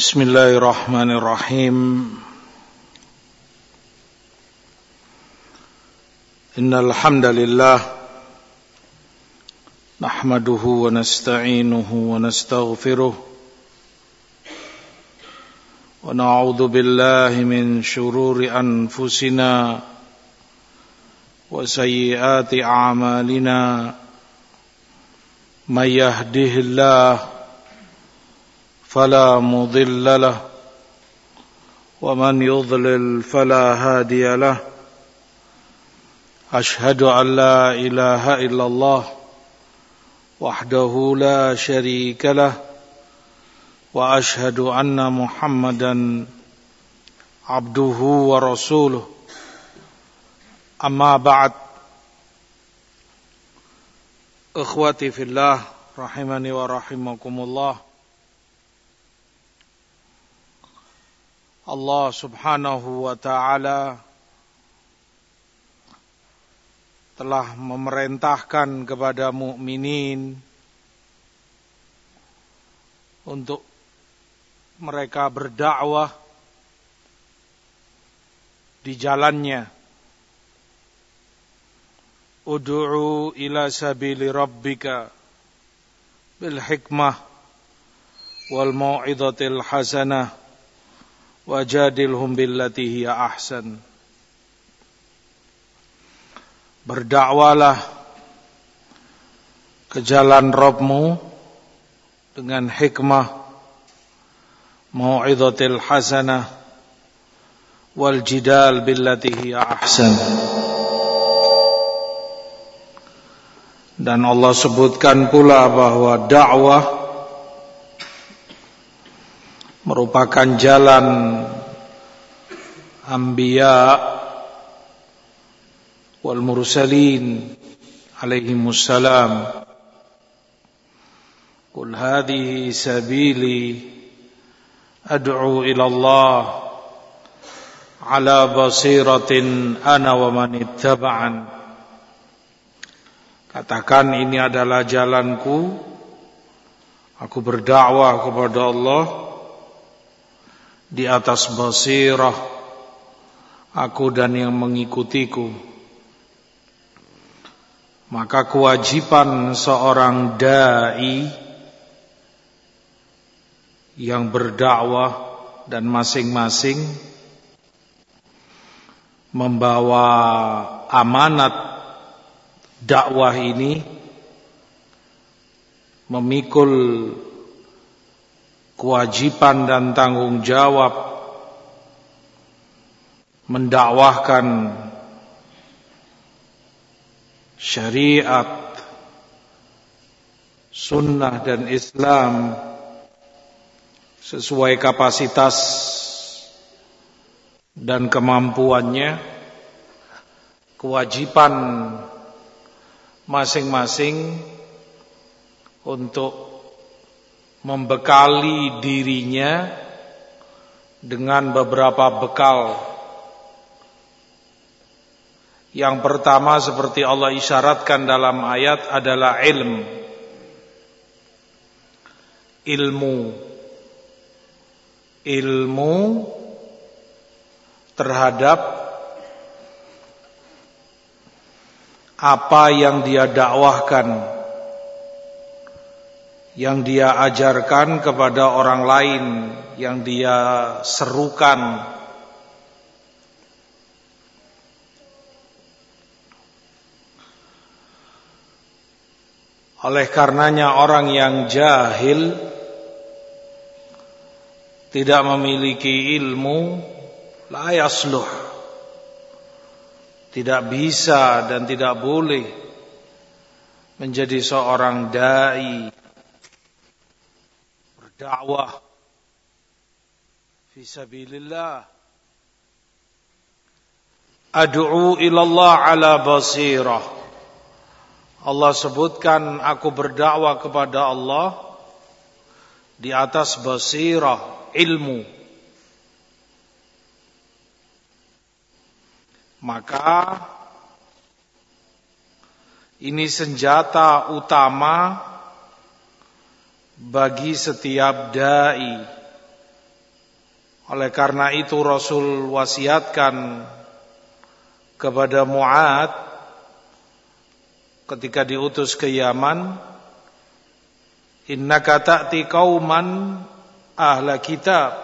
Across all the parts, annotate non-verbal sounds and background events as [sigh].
بسم الله الرحمن الرحيم. إن الحمد لله نحمده ونستعينه ونستغفره ونعوذ بالله من شرور أنفسنا وسيئات أعمالنا. من يهده الله فلا مضل له. ومن يضلل فلا هادي له. أشهد أن لا إله إلا الله وحده لا شريك له. وأشهد أن محمدا عبده ورسوله. أما بعد إخوتي في الله رحمني ورحمكم الله. Allah subhanahu wa ta'ala telah memerintahkan kepada mukminin untuk mereka berdakwah di jalannya. Udu'u ila sabili rabbika bil hikmah wal mau'izatil hasanah wajadilhum billati hiya ahsan. Berdakwalah ke jalan Rabbmu dengan hikmah mau'izatil hasanah wal jidal billati hiya ahsan. Dan Allah sebutkan pula bahwa dakwah merupakan jalan anbiya wal mursalin alaihi musallam. Qul hadhihi sabili ad'u ila Allah ala basiratin ana wa man ittaba'an. Katakan ini adalah jalanku. Aku berdakwah kepada Allah di atas basirah. Aku dan yang mengikutiku. Maka kewajiban seorang dai yang berdakwah dan masing-masing membawa amanat dakwah ini memikul kewajiban dan tanggung jawab mendakwahkan syariat sunnah dan Islam sesuai kapasitas dan kemampuannya kewajiban masing-masing untuk membekali dirinya dengan beberapa bekal. Yang pertama seperti Allah isyaratkan dalam ayat adalah ilm. Ilmu. Ilmu terhadap apa yang dia dakwahkan yang dia ajarkan kepada orang lain, yang dia serukan. Oleh karenanya orang yang jahil tidak memiliki ilmu la yasluh tidak bisa dan tidak boleh menjadi seorang dai dakwah fi sabilillah. Ad'u ila Allah ala basirah. Allah sebutkan aku berdakwah kepada Allah di atas basirah ilmu. Maka ini senjata utama bagi setiap dai Oleh karena itu Rasul wasiatkan kepada Mu'ad ketika diutus ke Yaman, "Innaka ta'ti qauman ahla kitab."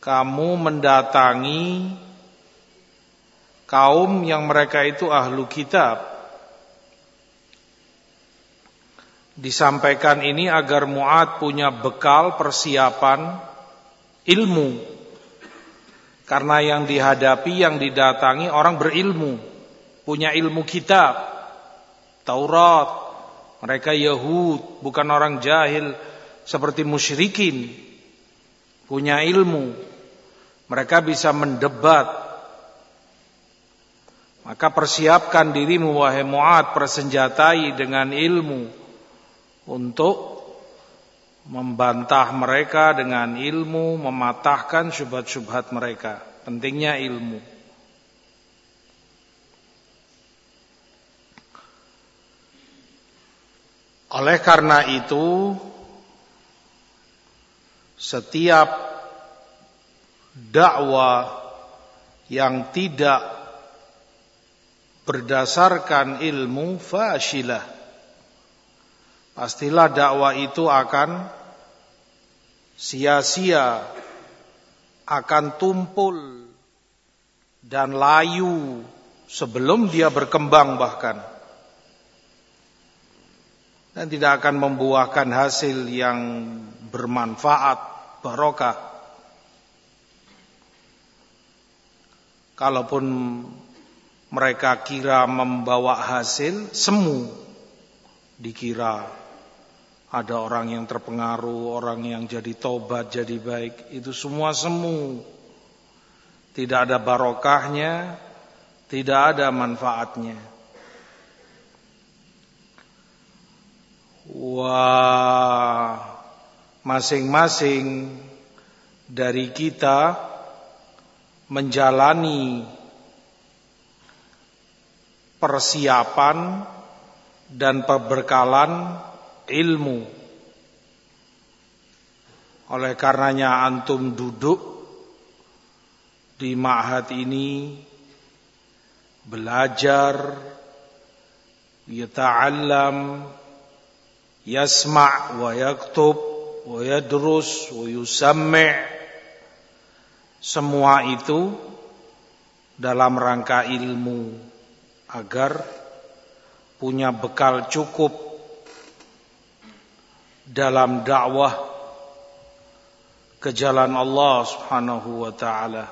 Kamu mendatangi kaum yang mereka itu ahlu kitab. Disampaikan ini agar Mu'ad punya bekal persiapan ilmu. Karena yang dihadapi, yang didatangi orang berilmu. Punya ilmu kitab. Taurat. Mereka Yahud, bukan orang jahil seperti musyrikin. Punya ilmu. Mereka bisa mendebat. Maka persiapkan dirimu wahai Mu'ad persenjatai dengan ilmu untuk membantah mereka dengan ilmu, mematahkan syubhat-syubhat mereka. Pentingnya ilmu. Oleh karena itu, setiap dakwah yang tidak berdasarkan ilmu fasyilah pastilah dakwah itu akan sia-sia, akan tumpul dan layu sebelum dia berkembang bahkan. Dan tidak akan membuahkan hasil yang bermanfaat, barokah. Kalaupun mereka kira membawa hasil, semu dikira ada orang yang terpengaruh, orang yang jadi tobat, jadi baik. Itu semua semu. Tidak ada barokahnya, tidak ada manfaatnya. Wah, masing-masing dari kita menjalani persiapan dan perbekalan ilmu. Oleh karenanya antum duduk di ma'had ini belajar yata'allam yasma' wa yaktub wa yadrus wa yusammi' semua itu dalam rangka ilmu agar punya bekal cukup dalam dakwah ke jalan Allah Subhanahu wa taala.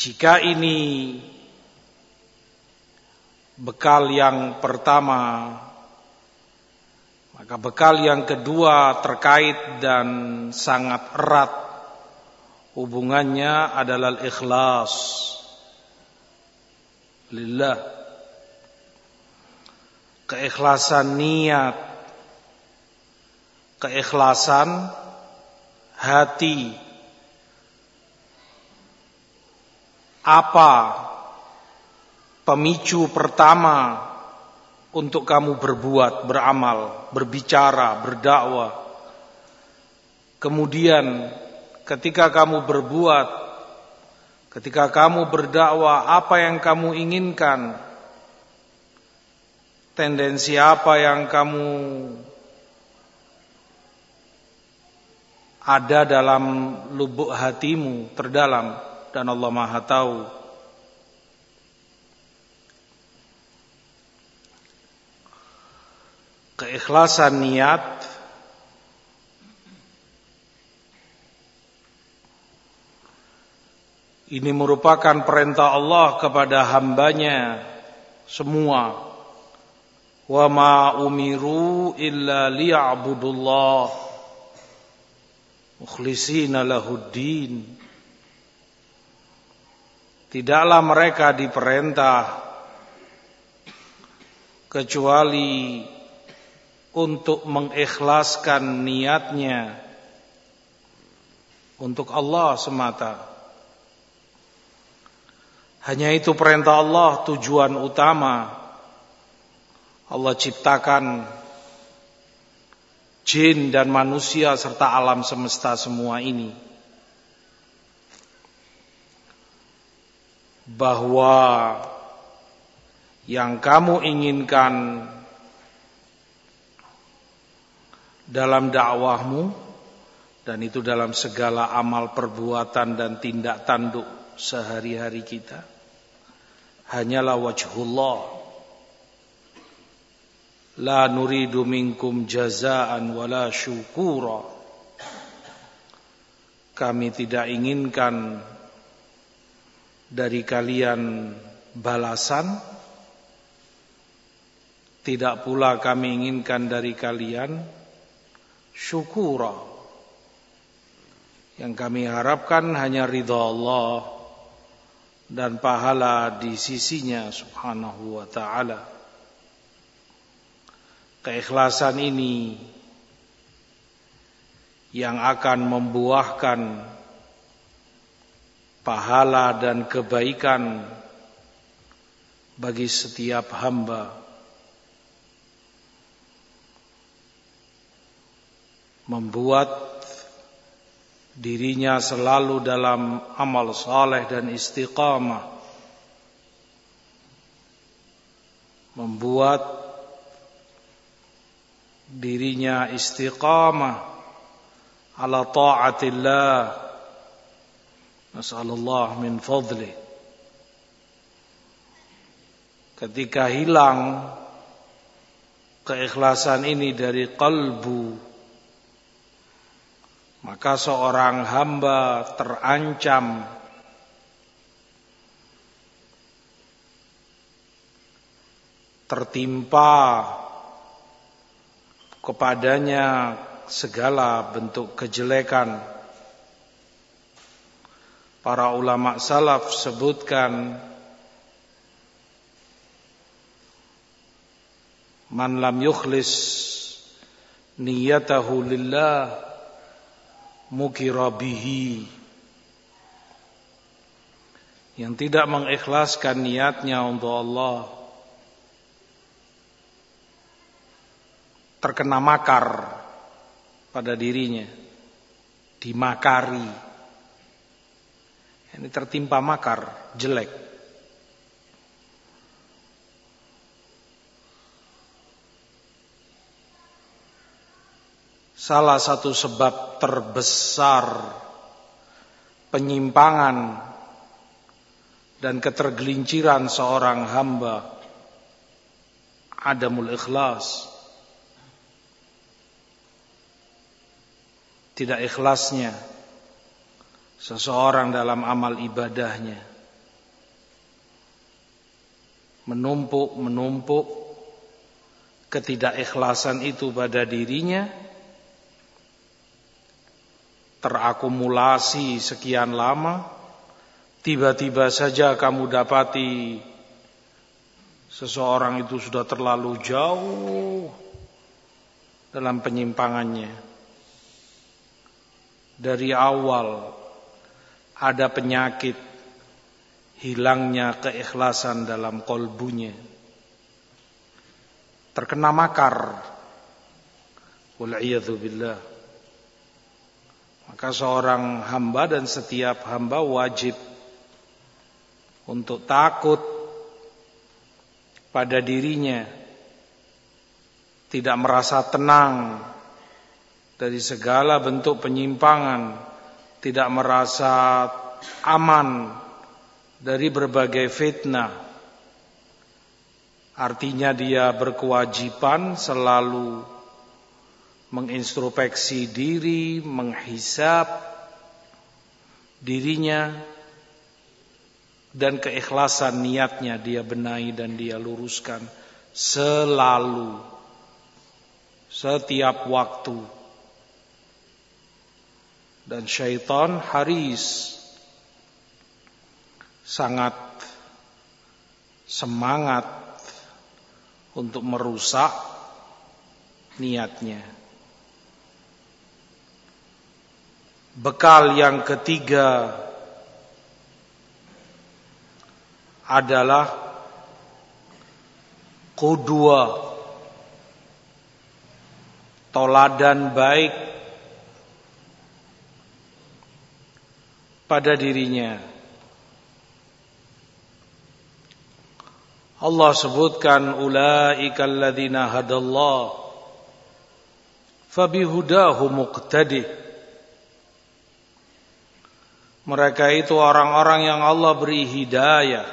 Jika ini bekal yang pertama, maka bekal yang kedua terkait dan sangat erat hubungannya adalah ikhlas lillah keikhlasan niat, keikhlasan hati. Apa pemicu pertama untuk kamu berbuat, beramal, berbicara, berdakwah? Kemudian ketika kamu berbuat, ketika kamu berdakwah, apa yang kamu inginkan? Tendensi apa yang kamu ada dalam lubuk hatimu terdalam dan Allah Maha tahu. Keikhlasan niat ini merupakan perintah Allah kepada hambanya semua wa ma umiru illa liya'budullah. Mukhlisina lahuddin. Tidaklah mereka diperintah kecuali untuk mengikhlaskan niatnya untuk Allah semata. Hanya itu perintah Allah tujuan utama Allah ciptakan jin dan manusia serta alam semesta semua ini. Bahwa yang kamu inginkan dalam dakwahmu dan itu dalam segala amal perbuatan dan tindak tanduk sehari-hari kita hanyalah wajhullah la nuridu minkum jazaan wala syukura kami tidak inginkan dari kalian balasan tidak pula kami inginkan dari kalian syukura. Yang kami harapkan hanya ridha Allah dan pahala di sisinya subhanahu wa ta'ala. Keikhlasan ini yang akan membuahkan pahala dan kebaikan bagi setiap hamba. Membuat dirinya selalu dalam amal saleh dan istiqamah. Membuat dirinya istiqamah ala taatillah. Nasallallahu min fadli. Ketika hilang keikhlasan ini dari kalbu maka seorang hamba terancam. Tertimpa kepadanya segala bentuk kejelekan. Para ulama salaf sebutkan man lam yukhlis niyatahu lillah mukirabihi yang tidak mengikhlaskan niatnya untuk Allah terkena makar pada dirinya. Dimakari. Ini tertimpa makar jelek. Salah satu sebab terbesar penyimpangan dan ketergelinciran seorang hamba adamul ikhlas tidak ikhlasnya seseorang dalam amal ibadahnya menumpuk menumpuk ketidakikhlasan itu pada dirinya terakumulasi sekian lama, tiba-tiba saja kamu dapati seseorang itu sudah terlalu jauh dalam penyimpangannya. Dari awal ada penyakit hilangnya keikhlasan dalam kolbunya. Terkena makar. Billah. Maka seorang hamba dan setiap hamba wajib untuk takut pada dirinya, tidak merasa tenang dari segala bentuk penyimpangan, tidak merasa aman dari berbagai fitnah. Artinya dia berkewajiban selalu mengintrospeksi diri, menghisap dirinya dan keikhlasan niatnya dia benahi dan dia luruskan selalu setiap waktu dan syaitan haris. Sangat semangat untuk merusak niatnya. Bekal yang ketiga adalah kedua toladan baik pada dirinya. Allah sebutkan ulaika alladzina hadallah fabihudahu muqtadi. Mereka itu orang-orang yang Allah beri hidayah.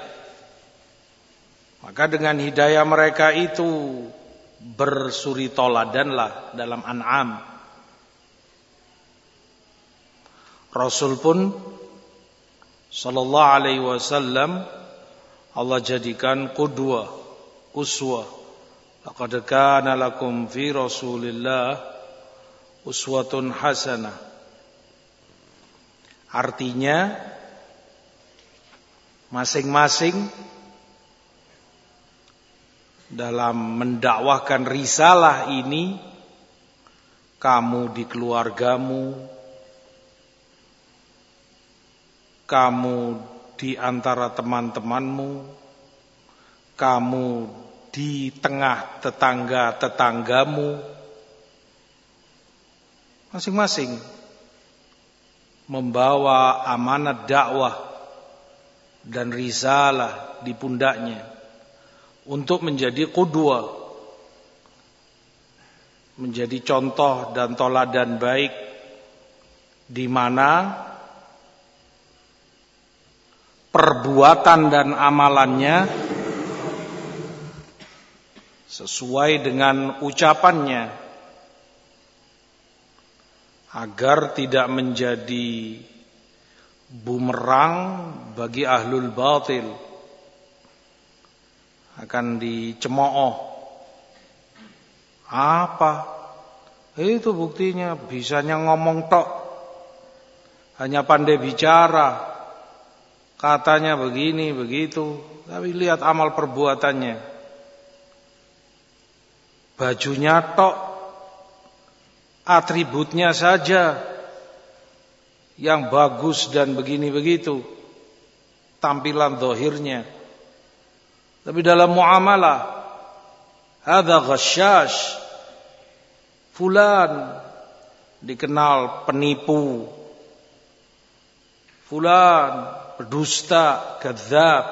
Maka dengan hidayah mereka itu bersuri toladanlah dalam an'am. Rasul pun sallallahu alaihi wasallam Allah jadikan qudwa, uswa. Laqad kana lakum fi Rasulillah uswatun hasanah. Artinya masing-masing dalam mendakwahkan risalah ini kamu di keluargamu kamu di antara teman-temanmu kamu di tengah tetangga-tetanggamu masing-masing membawa amanat dakwah dan risalah di pundaknya untuk menjadi kudua menjadi contoh dan toladan baik di mana perbuatan dan amalannya sesuai dengan ucapannya agar tidak menjadi bumerang bagi ahlul batil akan dicemooh. Apa? Itu buktinya bisanya ngomong tok. Hanya pandai bicara. Katanya begini, begitu. Tapi lihat amal perbuatannya. Bajunya tok. Atributnya saja yang bagus dan begini begitu. Tampilan dohirnya. Tapi dalam muamalah ada ghasyash fulan dikenal penipu fulan berdusta kadzab.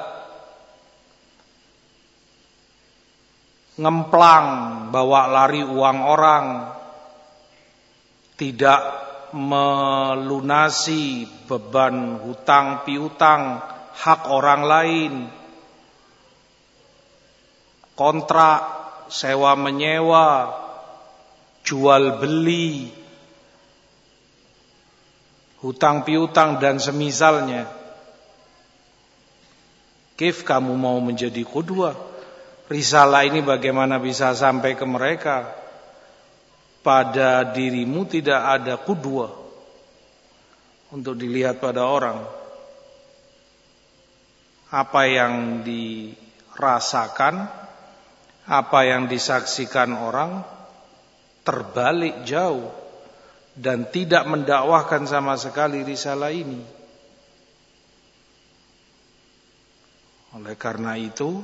Ngemplang bawa lari uang orang. Tidak melunasi beban hutang piutang hak orang lain. Kontrak, sewa menyewa, jual beli, hutang piutang dan semisalnya. Kif kamu mau menjadi kudua? Risalah ini bagaimana bisa sampai ke mereka? Pada dirimu tidak ada kudua untuk dilihat pada orang. Apa yang dirasakan apa yang disaksikan orang terbalik jauh dan tidak mendakwahkan sama sekali risalah ini. Oleh karena itu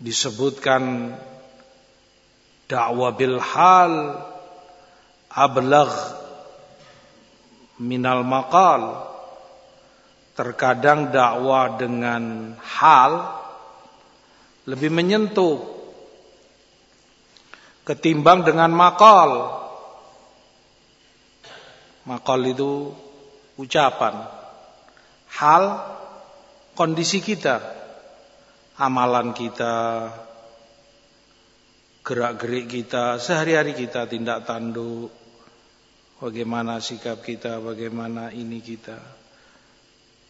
disebutkan dakwah bil hal ablagh minal maqal. Terkadang dakwah dengan hal lebih menyentuh ketimbang dengan makal. Makal itu ucapan, hal, kondisi kita, amalan kita, gerak-gerik kita, sehari-hari kita tindak tanduk, bagaimana sikap kita, bagaimana ini kita.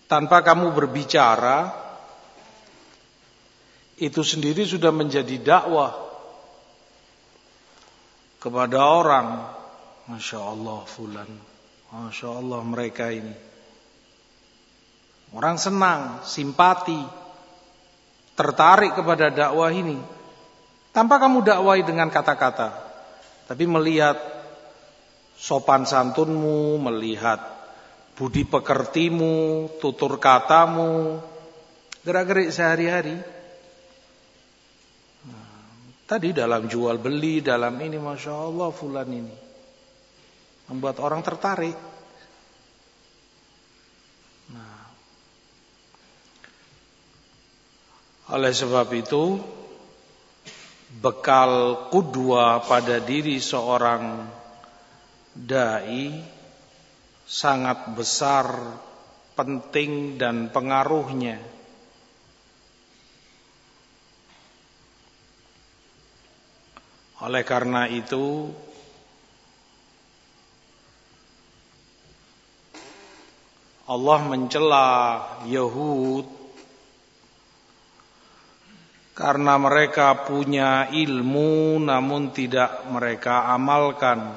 Tanpa kamu berbicara, itu sendiri sudah menjadi dakwah kepada orang. Masya Allah fulan. Masya Allah mereka ini. Orang senang, simpati, tertarik kepada dakwah ini. Tanpa kamu dakwai dengan kata-kata. Tapi melihat sopan santunmu, melihat budi pekertimu, tutur katamu, gerak-gerik sehari-hari. Tadi dalam jual beli, dalam ini Masya Allah fulan ini. membuat orang tertarik. Oleh sebab itu bekal kudua pada diri seorang dai sangat besar penting dan pengaruhnya. Oleh karena itu Allah mencela Yahud karena mereka punya ilmu namun tidak mereka amalkan.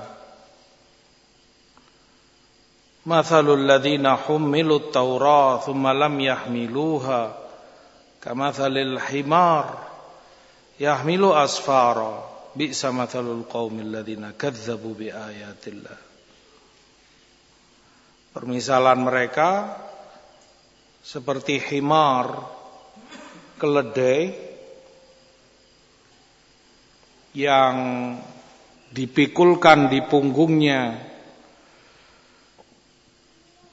Mathalul ladzina hummilut Taurat thumma lam yahmiluha kamathalil himar yahmilu asfara bi'sa mathalul qaumil ladzina kadzdzabu biayatillah. Permisalan mereka seperti himar keledai yang dipikulkan di punggungnya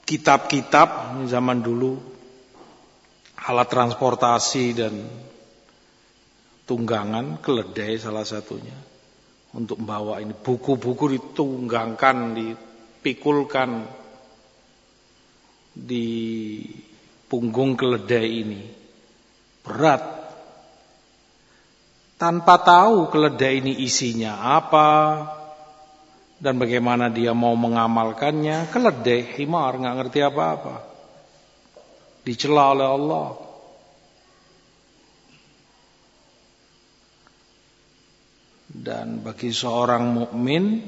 kitab-kitab zaman dulu alat transportasi dan tunggangan keledai salah satunya untuk membawa ini buku-buku ditunggangkan dipikulkan di punggung keledai ini. Berat tanpa tahu keledai ini isinya apa dan bagaimana dia mau mengamalkannya keledai himar nggak ngerti apa-apa. Dicela oleh Allah. Dan bagi seorang mukmin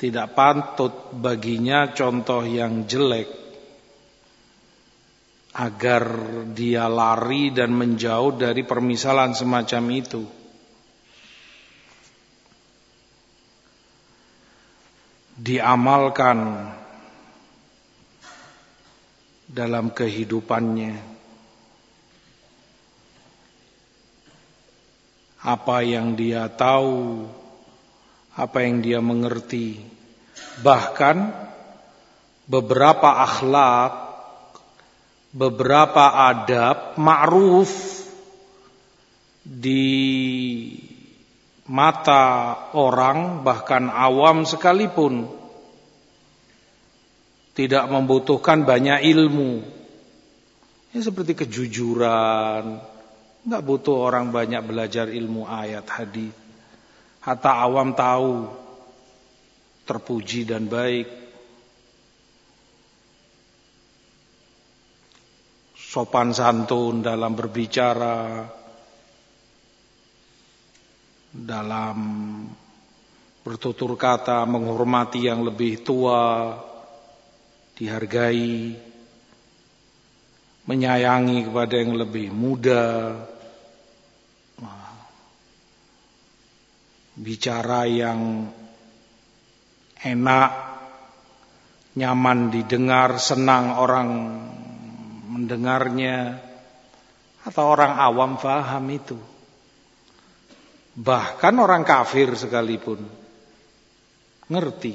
tidak pantut baginya contoh yang jelek agar dia lari dan menjauh dari permisalan semacam itu. Diamalkan dalam kehidupannya. Apa yang dia tahu, apa yang dia mengerti, bahkan beberapa akhlak beberapa adab ma'ruf di mata orang bahkan awam sekalipun tidak membutuhkan banyak ilmu. Ya seperti kejujuran. Nggak butuh orang banyak belajar ilmu ayat hadis. Hatta awam tahu terpuji dan baik sopan santun dalam berbicara, dalam bertutur kata, menghormati yang lebih tua, dihargai, menyayangi kepada yang lebih muda, bicara yang enak, nyaman didengar, senang orang mendengarnya atau orang awam faham itu. Bahkan orang kafir sekalipun ngerti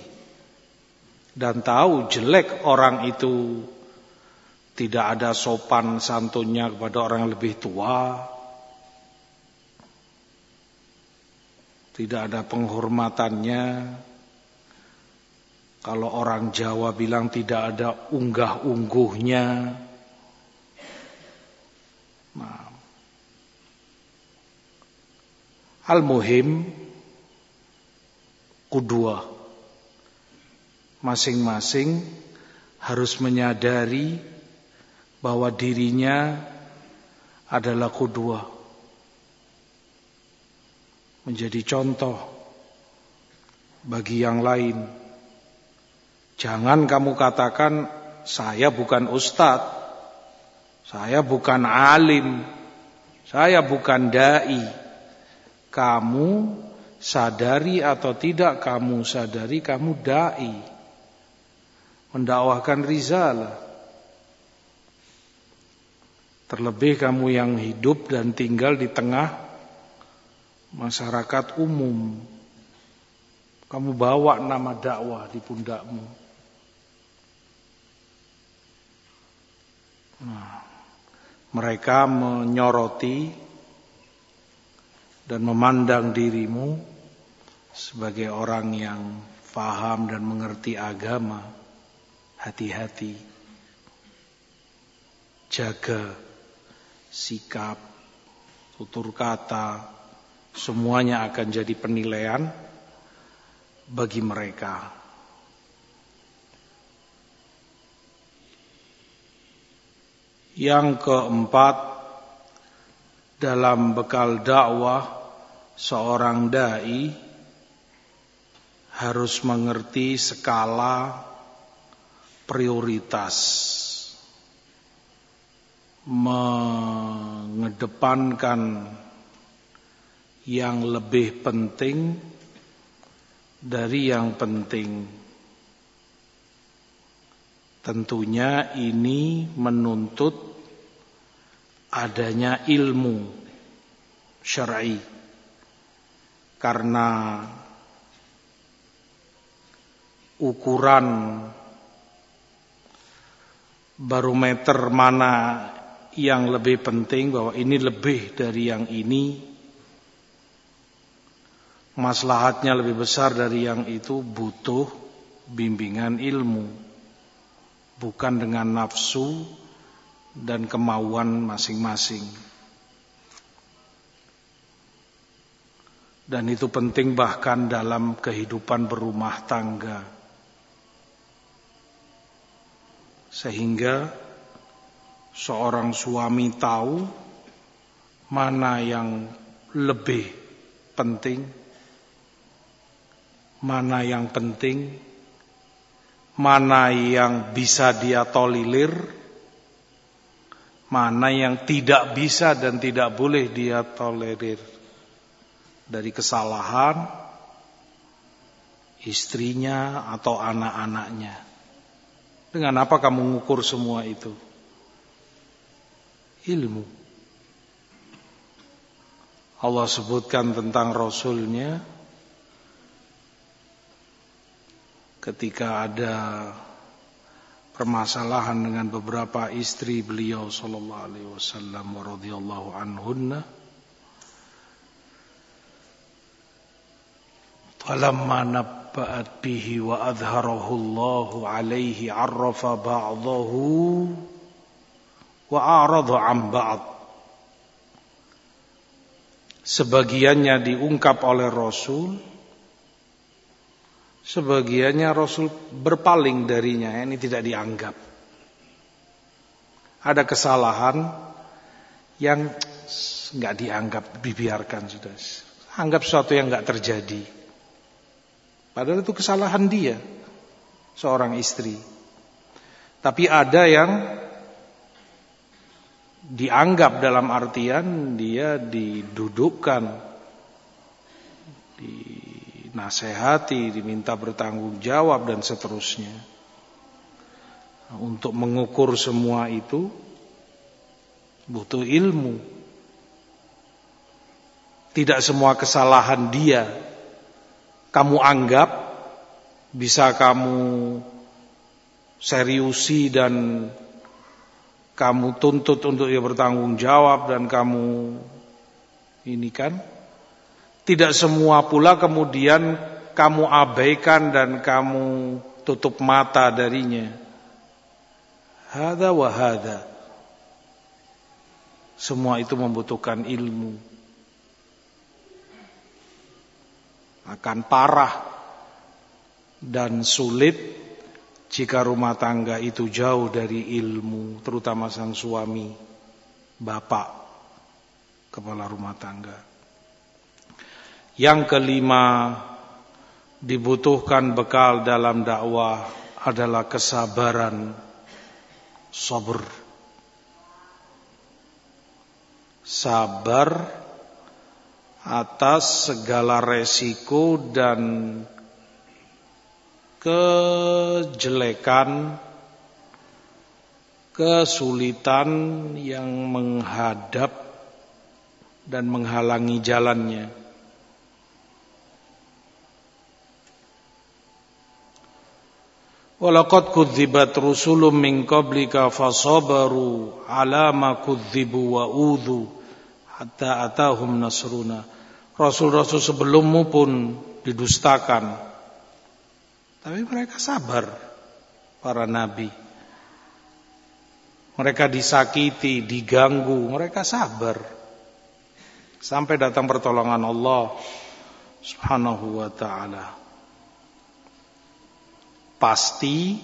dan tahu jelek orang itu tidak ada sopan santunnya kepada orang yang lebih tua. Tidak ada penghormatannya. Kalau orang Jawa bilang tidak ada unggah-ungguhnya. Nah. Al-muhim kedua. Masing-masing harus menyadari bahwa dirinya adalah kedua. Menjadi contoh bagi yang lain. Jangan kamu katakan saya bukan ustadz saya bukan alim, saya bukan dai. Kamu sadari atau tidak kamu sadari kamu dai. Mendakwahkan risalah. Terlebih kamu yang hidup dan tinggal di tengah masyarakat umum. Kamu bawa nama dakwah di pundakmu. Nah, mereka menyoroti dan memandang dirimu sebagai orang yang faham dan mengerti agama. Hati-hati. Jaga sikap, tutur kata, semuanya akan jadi penilaian bagi mereka. Yang keempat, dalam bekal dakwah seorang dai harus mengerti skala prioritas mengedepankan yang lebih penting dari yang penting. Tentunya ini menuntut adanya ilmu syar'i. Karena ukuran barometer mana yang lebih penting bahwa ini lebih dari yang ini maslahatnya lebih besar dari yang itu butuh bimbingan ilmu bukan dengan nafsu dan kemauan masing-masing. Dan itu penting bahkan dalam kehidupan berumah tangga. Sehingga seorang suami tahu mana yang lebih penting mana yang penting, mana yang bisa dia tolilir, mana yang tidak bisa dan tidak boleh dia tolerir dari kesalahan istrinya atau anak-anaknya. Dengan apa kamu mengukur semua itu? Ilmu. Allah sebutkan tentang Rasulnya ketika ada permasalahan dengan beberapa istri beliau sallallahu alaihi wasallam wa radhiyallahu anhunna. Falamma nabba'at bihi wa adharahu Allah alaihi arrafa ba'dahu wa a'rada an ba'd. Sebagiannya diungkap oleh Rasul Sebagiannya Rasul berpaling darinya, ini tidak dianggap. Ada kesalahan yang nggak dianggap, dibiarkan sudah. Anggap sesuatu yang nggak terjadi. Padahal itu kesalahan dia, seorang istri. Tapi ada yang dianggap dalam artian dia didudukkan, di dinasehati, diminta bertanggung jawab dan seterusnya. Untuk mengukur semua itu butuh ilmu. Tidak semua kesalahan dia kamu anggap bisa kamu seriusi dan kamu tuntut untuk dia bertanggung jawab dan kamu ini kan tidak semua pula kemudian kamu abaikan dan kamu tutup mata darinya. Hada wa hada. Semua itu membutuhkan ilmu. Akan parah dan sulit jika rumah tangga itu jauh dari ilmu, terutama sang suami, bapak, kepala rumah tangga. Yang kelima, dibutuhkan bekal dalam dakwah adalah kesabaran, sabar. Sabar atas segala resiko dan kejelekan, kesulitan yang menghadap dan menghalangi jalannya. Walaqad kudzibat rusulun min qablika fasabaru ala ma kudzibu wa udhu hatta atahum nasruna. Rasul-rasul sebelummu pun didustakan. Tapi mereka sabar para nabi. Mereka disakiti, diganggu, mereka sabar. Sampai datang pertolongan Allah Subhanahu wa taala pasti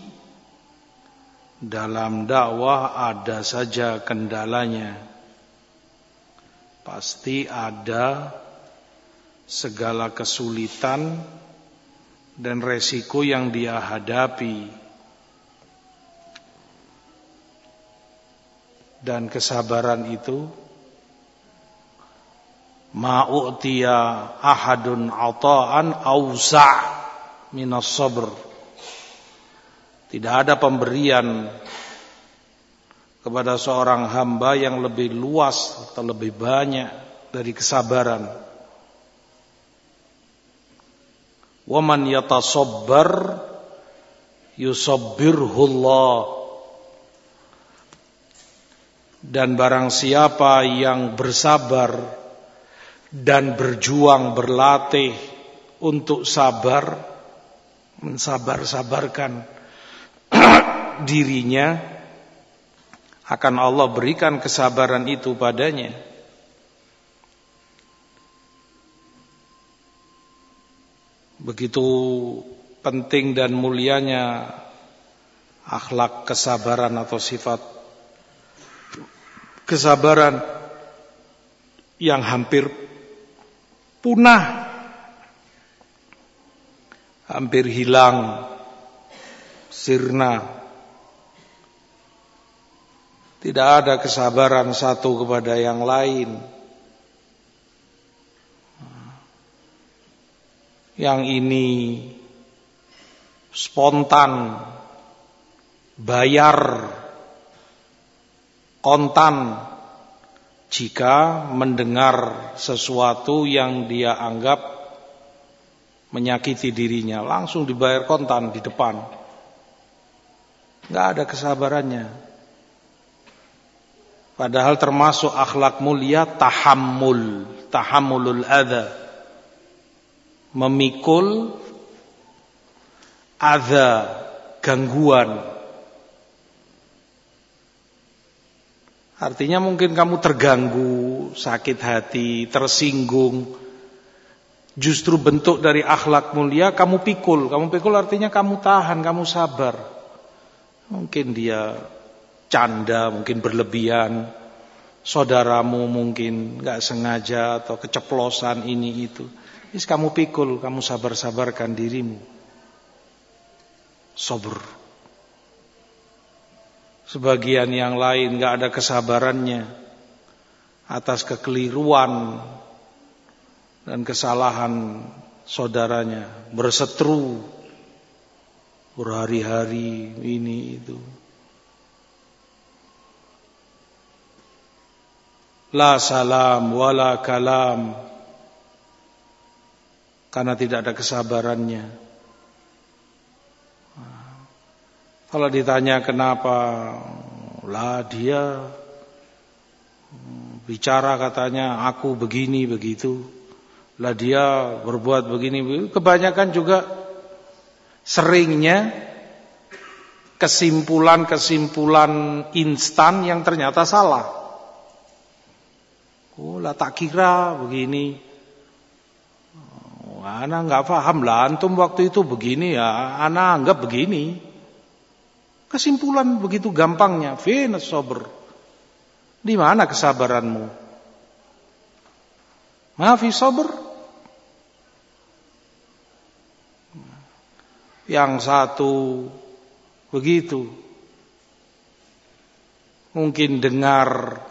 dalam dakwah ada saja kendalanya. Pasti ada segala kesulitan dan resiko yang dia hadapi. Dan kesabaran itu ma'u'tiya ahadun ata'an awsa' minas sabr tidak ada pemberian kepada seorang hamba yang lebih luas atau lebih banyak dari kesabaran. Waman yatasabbar yusabbirhullah. Dan barang siapa yang bersabar dan berjuang berlatih untuk sabar mensabar-sabarkan [clears throat] dirinya akan Allah berikan kesabaran itu padanya. Begitu penting dan mulianya akhlak kesabaran atau sifat kesabaran yang hampir punah, hampir hilang, sirna tidak ada kesabaran satu kepada yang lain. Yang ini spontan, bayar, kontan jika mendengar sesuatu yang dia anggap menyakiti dirinya, langsung dibayar kontan di depan. Enggak ada kesabarannya. Padahal termasuk akhlak mulia tahammul, tahammulul adha. Memikul adha, gangguan. Artinya mungkin kamu terganggu, sakit hati, tersinggung. Justru bentuk dari akhlak mulia kamu pikul. Kamu pikul artinya kamu tahan, kamu sabar. Mungkin dia canda, mungkin berlebihan, saudaramu mungkin nggak sengaja atau keceplosan ini itu. Is kamu pikul, kamu sabar-sabarkan dirimu. Sober. Sebagian yang lain nggak ada kesabarannya atas kekeliruan dan kesalahan saudaranya, bersetru berhari-hari ini itu. la salam wala kalam karena tidak ada kesabarannya. Kalau ditanya kenapa, lah dia bicara katanya aku begini begitu, lah dia berbuat begini, kebanyakan juga seringnya kesimpulan-kesimpulan instan yang ternyata salah. Oh lah tak kira begini. Oh, anak nggak paham lah. Antum waktu itu begini ya. Anak anggap begini. Kesimpulan begitu gampangnya. Venus sober. Di mana kesabaranmu? Maafi sober. Yang satu begitu. Mungkin dengar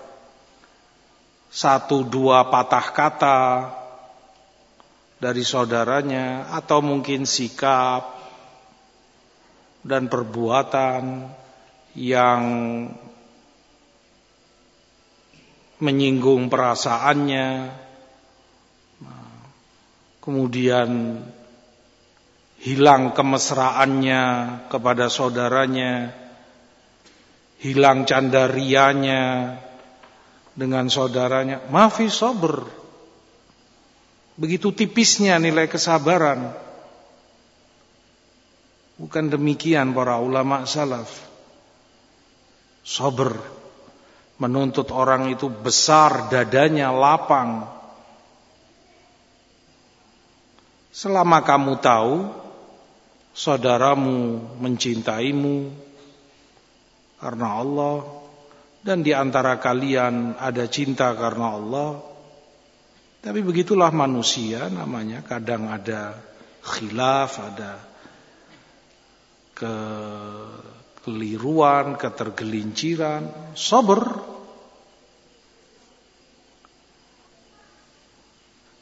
satu dua patah kata dari saudaranya atau mungkin sikap dan perbuatan yang menyinggung perasaannya kemudian hilang kemesraannya kepada saudaranya, hilang candarianya dengan saudaranya. Mafi sober. Begitu tipisnya nilai kesabaran. Bukan demikian para ulama salaf. Sober. Menuntut orang itu besar dadanya, lapang. Selama kamu tahu saudaramu mencintaimu karena Allah dan di antara kalian ada cinta karena Allah. Tapi begitulah manusia namanya, kadang ada khilaf, ada kekeliruan, ketergelinciran, sabar.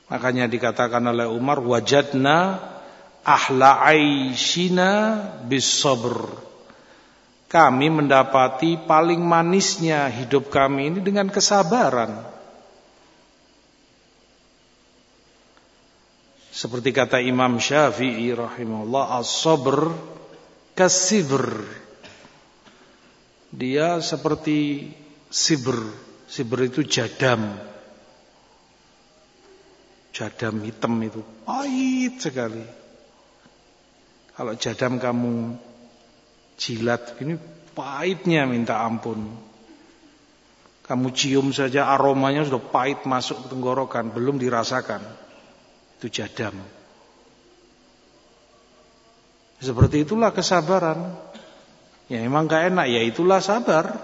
Makanya dikatakan oleh Umar wajadna ahla aishina bis sabr kami mendapati paling manisnya hidup kami ini dengan kesabaran. Seperti kata Imam Syafi'i rahimahullah, as-sabr kasibr. Dia seperti sibr. Sibr itu jadam. Jadam hitam itu pahit sekali. Kalau jadam kamu jilat ini pahitnya minta ampun. Kamu cium saja aromanya sudah pahit masuk ke tenggorokan, belum dirasakan. Itu jadam. Seperti itulah kesabaran. Ya emang gak enak, ya itulah sabar.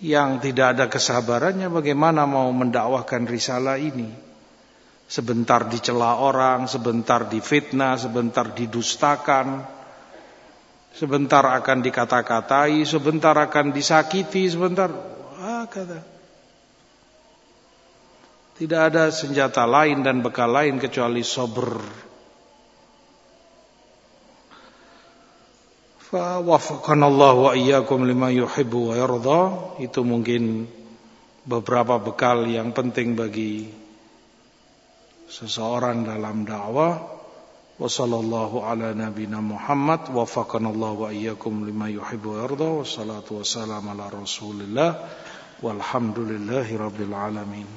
Yang tidak ada kesabarannya bagaimana mau mendakwahkan risalah ini? Sebentar dicela orang, sebentar difitnah, sebentar didustakan, sebentar akan dikata-katai, sebentar akan disakiti, sebentar ah, kata. Tidak ada senjata lain dan bekal lain kecuali sober. Fa wa iyyakum lima yuhibbu wa. Itu mungkin beberapa bekal yang penting bagi seseorang dalam dakwah wa sallallahu ala nabina Muhammad wa faqanallahu wa iyyakum lima yuhibbu wa yarda wa salatu wa salam ala rasulillah walhamdulillahi rabbil alamin